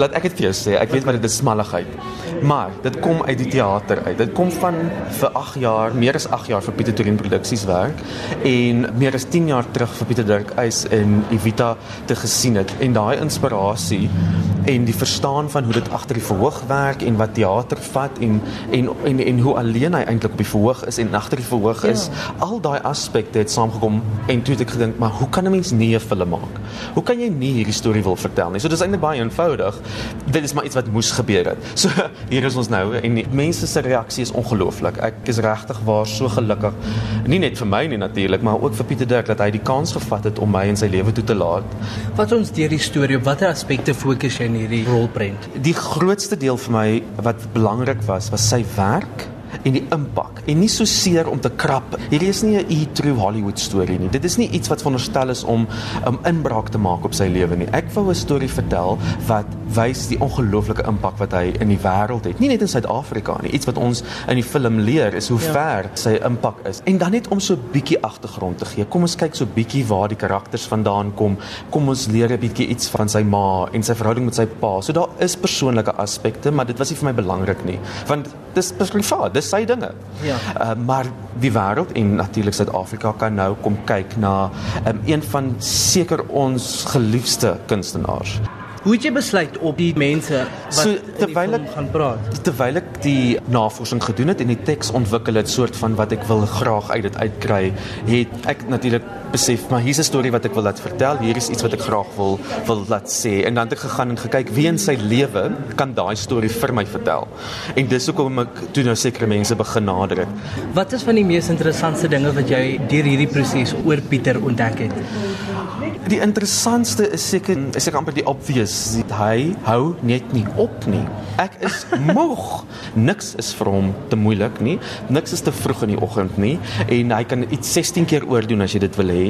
laat ek dit vir jou sê, ek weet wat dit is smalligheid. Maar dit kom uit die teater uit. Dit kom van vir 8 jaar, meer as 8 jaar vir Pieter Torin Produksies werk en meer as 10 jaar terug vir Pieter Dirk Eis en Evita te gesien het en daai inspirasie en die verstaan van hoe dit agter die verhoog werk en wat teater vat en en en en hoe alleen hy eintlik op die verhoog is en agter die verhoog is. Ja. Al daai aspekte het saamgekom en toe het ek gedink, maar hoe kan 'n mens nie 'n film maak? Hoe kan jy nie hierdie storie wil vertel nie? So dis eintlik baie eenvoudig. Dit is maar iets wat moes gebeur het. So hier is ons nou en die mense se reaksie is ongelooflik. Ek is regtig waar so gelukkig. Nie net vir my nie natuurlik, maar ook vir Pieter Dirk dat hy die kans gevat het om my in sy lewe toe te laat. Wat ons deur die storie op watter aspekte fokus jy in hierdie rolprent? Die grootste deel vir my wat belangrik was, was sy werk en die impak en nie so seer om te krap. Hierdie is nie 'n e-true Hollywood storie nie. Dit is nie iets wat veronderstel is om 'n um, inbraak te maak op sy lewe nie. Ek wou 'n storie vertel wat wys die ongelooflike impak wat hy in die wêreld het. Nie net in Suid-Afrika nie. Iets wat ons in die film leer is hoe ja. ver sy impak is. En dan net om so 'n bietjie agtergrond te gee. Kom ons kyk so 'n bietjie waar die karakters vandaan kom. Kom ons leer 'n bietjie iets van sy ma en sy verhouding met sy pa. So daar is persoonlike aspekte, maar dit was nie vir my belangrik nie. Want dis privaat. Dis sy dinge. Ja. Uh, maar die wêreld en natuurlik Suid-Afrika kan nou kom kyk na um, een van seker ons geliefde kunstenaars. Hoe het jy besluit op die mense wat so, terwyl ek gaan praat? Terwyl ek die navorsing gedoen het en die teks ontwikkel het soort van wat ek wil graag uit dit uitkry, het ek natuurlik besef maar hier's 'n storie wat ek wil laat vertel. Hier is iets wat ek graag wil wil laat sê en dan het ek gegaan en gekyk wie in sy lewe kan daai storie vir my vertel. En dis hoekom ek toe nou sekere mense begin nader het. Wat is van die mees interessante dinge wat jy deur hierdie proses oor Pieter ontdek het? Die interessantste is seker is ek amper die obvious. Hy hou net nie op nie. Ek is moeg. Niks is vir hom te moeilik nie. Niks is te vroeg in die oggend nie en hy kan iets 16 keer oordoen as jy dit wil hê.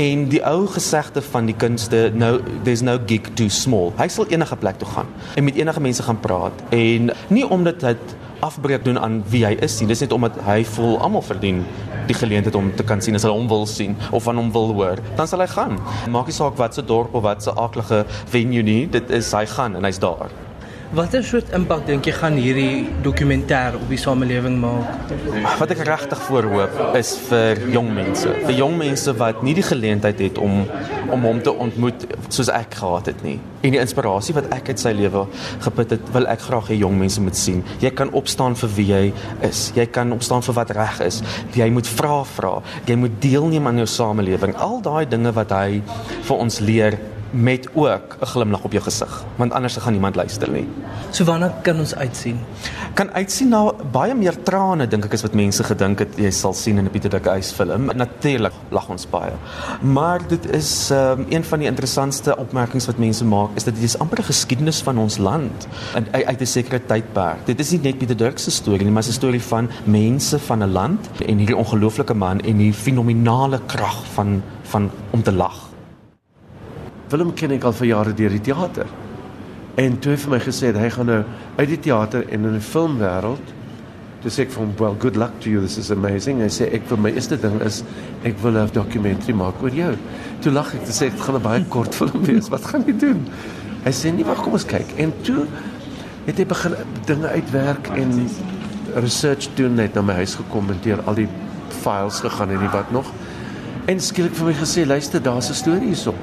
En die ou gesegde van die kunste, no there's no gig too small. Hy sal enige plek toe gaan en met enige mense gaan praat en nie omdat dit afbreek doen aan wie hy is nie. Dis net omdat hy voel almal verdien die geleentheid om te kan sien as hulle hom wil sien of van hom wil hoor. Dan sal hy gaan. Maak nie saak wat se dorp of wat se aaklige venue nie, dit is hy gaan en hy's daar. Watter soort impak dink jy gaan hierdie dokumentêr op die samelewing maak? Wat ek regtig voorhoop is vir jong mense, vir jong mense wat nie die geleentheid het om om hom te ontmoet soos ek gehad het nie. En die inspirasie wat ek uit sy lewe geput het, wil ek graag hê jong mense moet sien. Jy kan opstaan vir wie jy is. Jy kan opstaan vir wat reg is. Jy moet vra vra. Jy moet deelneem aan jou samelewing. Al daai dinge wat hy vir ons leer met ook 'n glimlag op jou gesig, want anders gaan niemand luister nie. So wanneer kan ons uitsien? Kan uitsien na baie meer trane dink ek is wat mense gedink het jy sal sien in 'n Pieter Dick Huis film. Natuurlik lag ons baie. Maar dit is um, een van die interessantste opmerkings wat mense maak is dat dit is amper 'n geskiedenis van ons land in uit 'n sekere tydperk. Dit is nie net Pieter Dick se storie nie, maar 'n storie van mense van 'n land en hierdie ongelooflike man en die fenominale krag van van om te lag. Willem ken ek al vir jare deur die teater. En toe het hy vir my gesê hy gaan nou uit die teater en in die filmwêreld. Toe sê ek hom, "Well, good luck to you. This is amazing." Hy sê ek vir my eerste ding is ek wil 'n dokumentary maak oor jou. Toe lag ek, toe sê dit gaan 'n baie kort film wees. Wat gaan jy doen? Hy sê, "Nee, wag, kom ons kyk." En toe het hy begin dinge uitwerk en research doen net na my huis gekom en deur al die files gegaan en wat nog. En skielik vir my gesê, "Luister, daar's 'n storie hierso."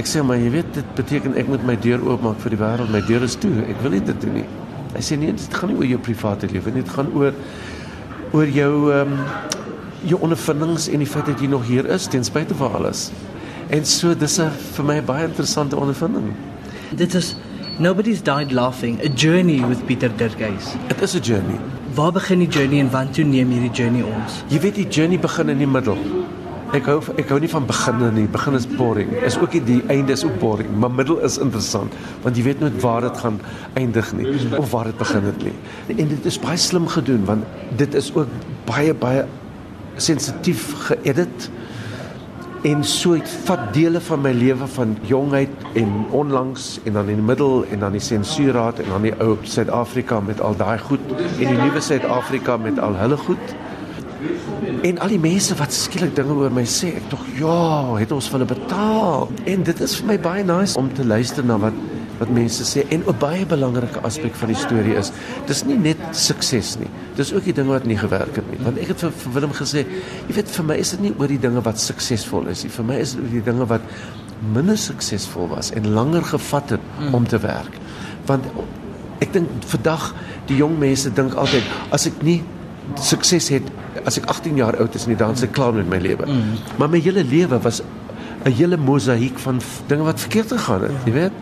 Ek sê maar jy weet dit beteken ek moet my deur oopmaak vir die wêreld. My deur is toe. Ek wil nie dit doen nie. Hy sê nee, dit gaan nie oor jou private lewe nie. Dit gaan oor oor jou ehm um, jou ondervindings en die feit dat jy nog hier is ten spyte van alles. En so dis 'n vir my baie interessante ondervinding. Dit is Nobody's died laughing. A journey with Peter Dergeis. Dit is 'n journey. Waar begin die journey en wanneer toe neem hierdie journey ons? Jy weet die journey begin in die middel. Ek hou ek hou nie van beginne nie. Begin is boring. Is ook nie die einde is ook boring, maar middel is interessant want jy weet nooit waar dit gaan eindig nie of waar dit begin het nie. En dit is baie slim gedoen want dit is ook baie baie sensitief geëdit en so het vat dele van my lewe van jongheid en onlangs en dan in die middel en dan die sensuurraad en dan die ou Suid-Afrika met al daai goed en die nuwe Suid-Afrika met al hulle goed En al die mense wat skielik dinge oor my sê, ek tog ja, het ons vir hulle betaal. En dit is vir my baie nice om te luister na wat wat mense sê en 'n baie belangrike aspek van die storie is, dis nie net sukses nie. Dis ook die dinge wat nie gewerk het nie. Want ek het vir, vir Willem gesê, jy weet vir my is dit nie oor die dinge wat suksesvol is nie. Vir my is dit oor die dinge wat minder suksesvol was en langer gevat het mm. om te werk. Want ek dink vandag die jong mense dink altyd as ek nie sukses het as ek 18 jaar oud is en dan se klaar met my lewe. Mm. Maar my hele lewe was 'n hele mosaïek van dinge wat verkeerd gegaan het, jy weet.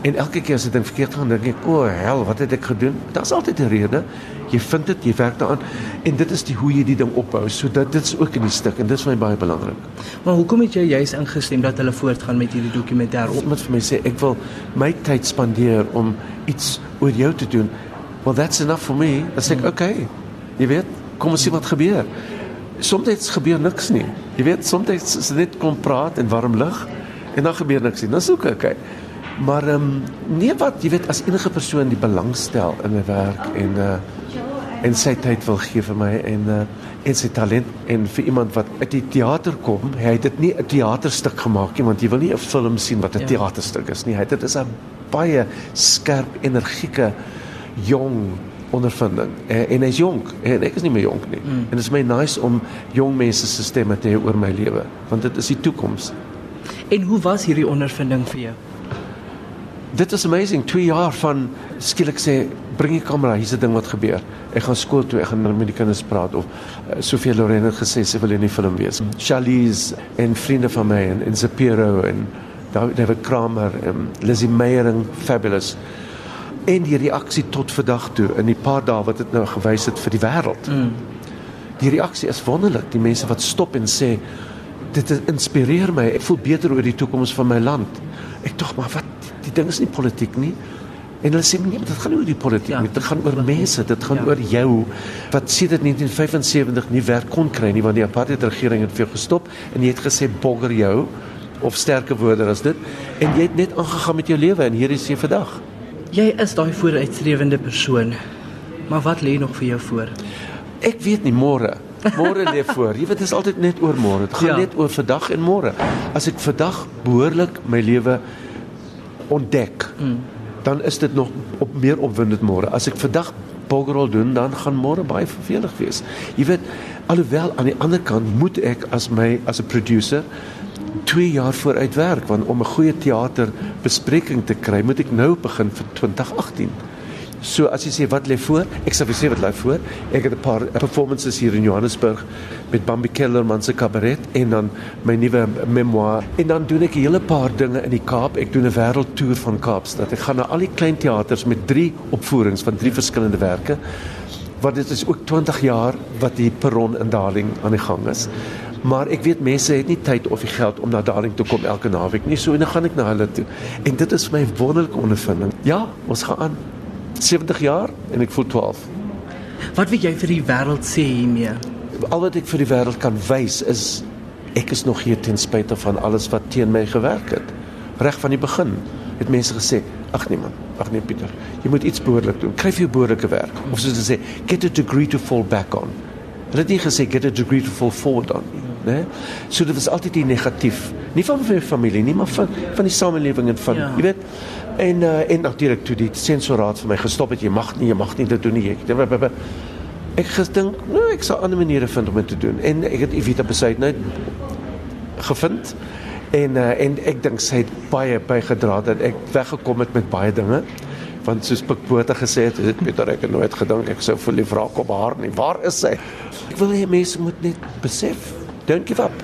En elke keer as dit verkeerd gaan, dink ek, "O, oh, hel, wat het ek gedoen?" Daar's altyd 'n rede. Jy vind dit, jy werk daaraan en dit is die hoe jy die ding opbou. So dit dit is ook in die stuk en dit is vir my baie belangrik. Maar hoekom het jy juis ingestem dat hulle voortgaan met hierdie dokumentêr? Iemand vir my sê ek wil my tyd spandeer om iets oor jou te doen. Well, that's enough for me. Dan sê ek, "Oké." Okay, jy weet, kom ons sien wat gebeur. Soms gebeur niks nie. Jy weet, soms is dit net kom praat en warm lug en dan gebeur niks nie. Dis ook oké. Okay. Maar ehm um, nee wat, jy weet as enige persoon die belang stel in 'n werk en uh en sy tyd wil gee vir my en uh en sy talent en vir iemand wat uit die teater kom, hy het dit nie 'n teaterstuk gemaak nie want jy wil nie 'n film sien wat 'n ja. teaterstuk is nie. Hy dit is 'n baie skerp, energieke jong ondervinding en, en hy's jonk en ek is nie meer jonk nie. Mm. En dit is my nice om jong mense se stemme te hê oor my lewe want dit is die toekoms. En hoe was hierdie ondervinding vir jou? Dit is amazing. 2 jaar van skielik sê bring die kamera, hier's 'n ding wat gebeur. Ek gaan skool toe, ek gaan met die kinders praat of uh, Sofia Loren het gesê sy wil in die film wees. Mm. Charlize en vriende van my en, en Zapiro en David Kramer en Lizzie Meyering fabulous. En die reaksie tot vandag toe in die paar dae wat dit nou gewys het vir die wêreld. Mm. Die reaksie is wonderlik. Die mense wat stop en sê dit inspireer my. Ek voel beter oor die toekoms van my land. Ek tog maar wat die ding is nie politiek nie. En hulle sê nee, dit gaan nie oor die politiek ja, nie. Dit gaan oor mense, dit gaan ja. oor jou wat sedert 1975 nie werk kon kry nie want die apartheid regering het vir jou gestop en jy het gesê bogger jou of sterker woorde as dit en jy het net aangegaan met jou lewe en hier is jy vandag. Jy is daai vooruitstrewende persoon. Maar wat lê nog vir jou voor? Ek weet nie môre. Môre lê voor. Jy weet dit is altyd net oor môre. Dit gaan ja. net oor vandag en môre. As ek vandag behoorlik my lewe ontdek, mm. dan is dit nog op meer opwindend môre. As ek vandag boggerol doen, dan gaan môre baie vervelig wees. Jy weet, alhoewel aan die ander kant moet ek as my as 'n producer 2 jaar vooruit werk want om 'n goeie teaterbespreking te kry, moet ek nou begin vir 2018. So as jy sê wat lê voor? Ek sê vir sê wat lê voor. Ek het 'n paar performances hier in Johannesburg met Bambi Kellerman se kabaret en dan my nuwe memoir en dan doen ek 'n hele paar dinge in die Kaap. Ek doen 'n wêreldtoer van Kaapstad. Ek gaan na al die klein teaters met 3 opvoerings van 3 verskillende werke. Want dit is ook 20 jaar wat die perron in Darling aan die gang is. Maar ek weet mense het nie tyd of die geld om na Darling toe kom elke naweek nie. So en dan gaan ek na hulle toe. En dit is my wonderlike ondervinding. Ja, ons gaan aan. 70 jaar en ek voel 12. Wat wil jy vir die wêreld sê hiermee? Al wat ek vir die wêreld kan wys is ek is nog hier ten spyte van alles wat teen my gewerk het. Reg van die begin het mense gesê, ag nee man, ag nee Pieter, jy moet iets behoorlik doen. Kry vir jou behoorlike werk. Of soos hulle sê, get a degree to fall back on. Hulle het nie gesê get a degree to fall forward on nie, né? So dit was altyd die negatief. Nie van my familie nie, maar van van die samelewing en van, ja. jy weet, En uh, en natuurlik toe die sensoraat vir my gestop het, jy mag nie, jy mag nie dit doen nie. Ek ek gedink, nou ek sal ander maniere vind om dit te doen. En ek het Evita besluit net gevind. En uh, en ek dink sy het baie bygedra dat ek weggekom het met baie dinge. Want soos Pikbote gesê het, het Pieter ek het nooit gedink ek sou verlief raak op haar nie. Waar is sy? Ek wil hê mense moet net besef, don't give up.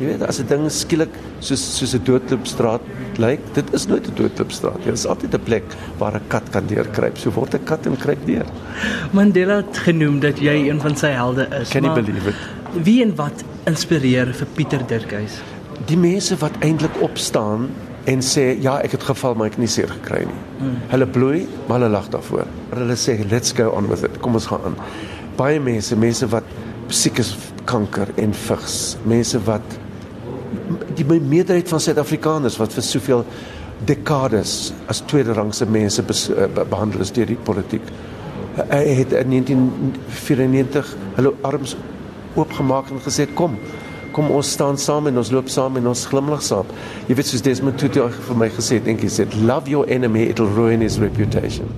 Jy weet as 'n ding skielik soos soos 'n doodloopstraat lyk, dit is nooit 'n doodloopstraat. Dit is altyd 'n plek waar 'n kat kan deurkruip. So word 'n kat en kruip deur. Mandela het genoem dat jy een van sy helde is. Can you believe it? Wie en wat inspireer vir Pieter Dirkhuis? Die mense wat eintlik opstaan en sê ja, ek het geval maar ek het nie seer gekry nie. Hmm. Hulle bloei, maar hulle lag daarvoor. Hulle sê let's go on with it. Kom ons gaan aan. Baie mense, mense wat siek is kanker en vigs, mense wat die meerderheid van Suid-Afrikaners wat vir soveel dekades as tweede rangse mense be behandel is deur die politiek. Hy het in 1994 hulle arms oopgemaak en gesê kom kom ons staan saam en ons loop saam en ons glimlag saam. Jy weet soos Desmond Tutu vir my gesê het, dink hy sê love your enemy it'll ruin his reputation.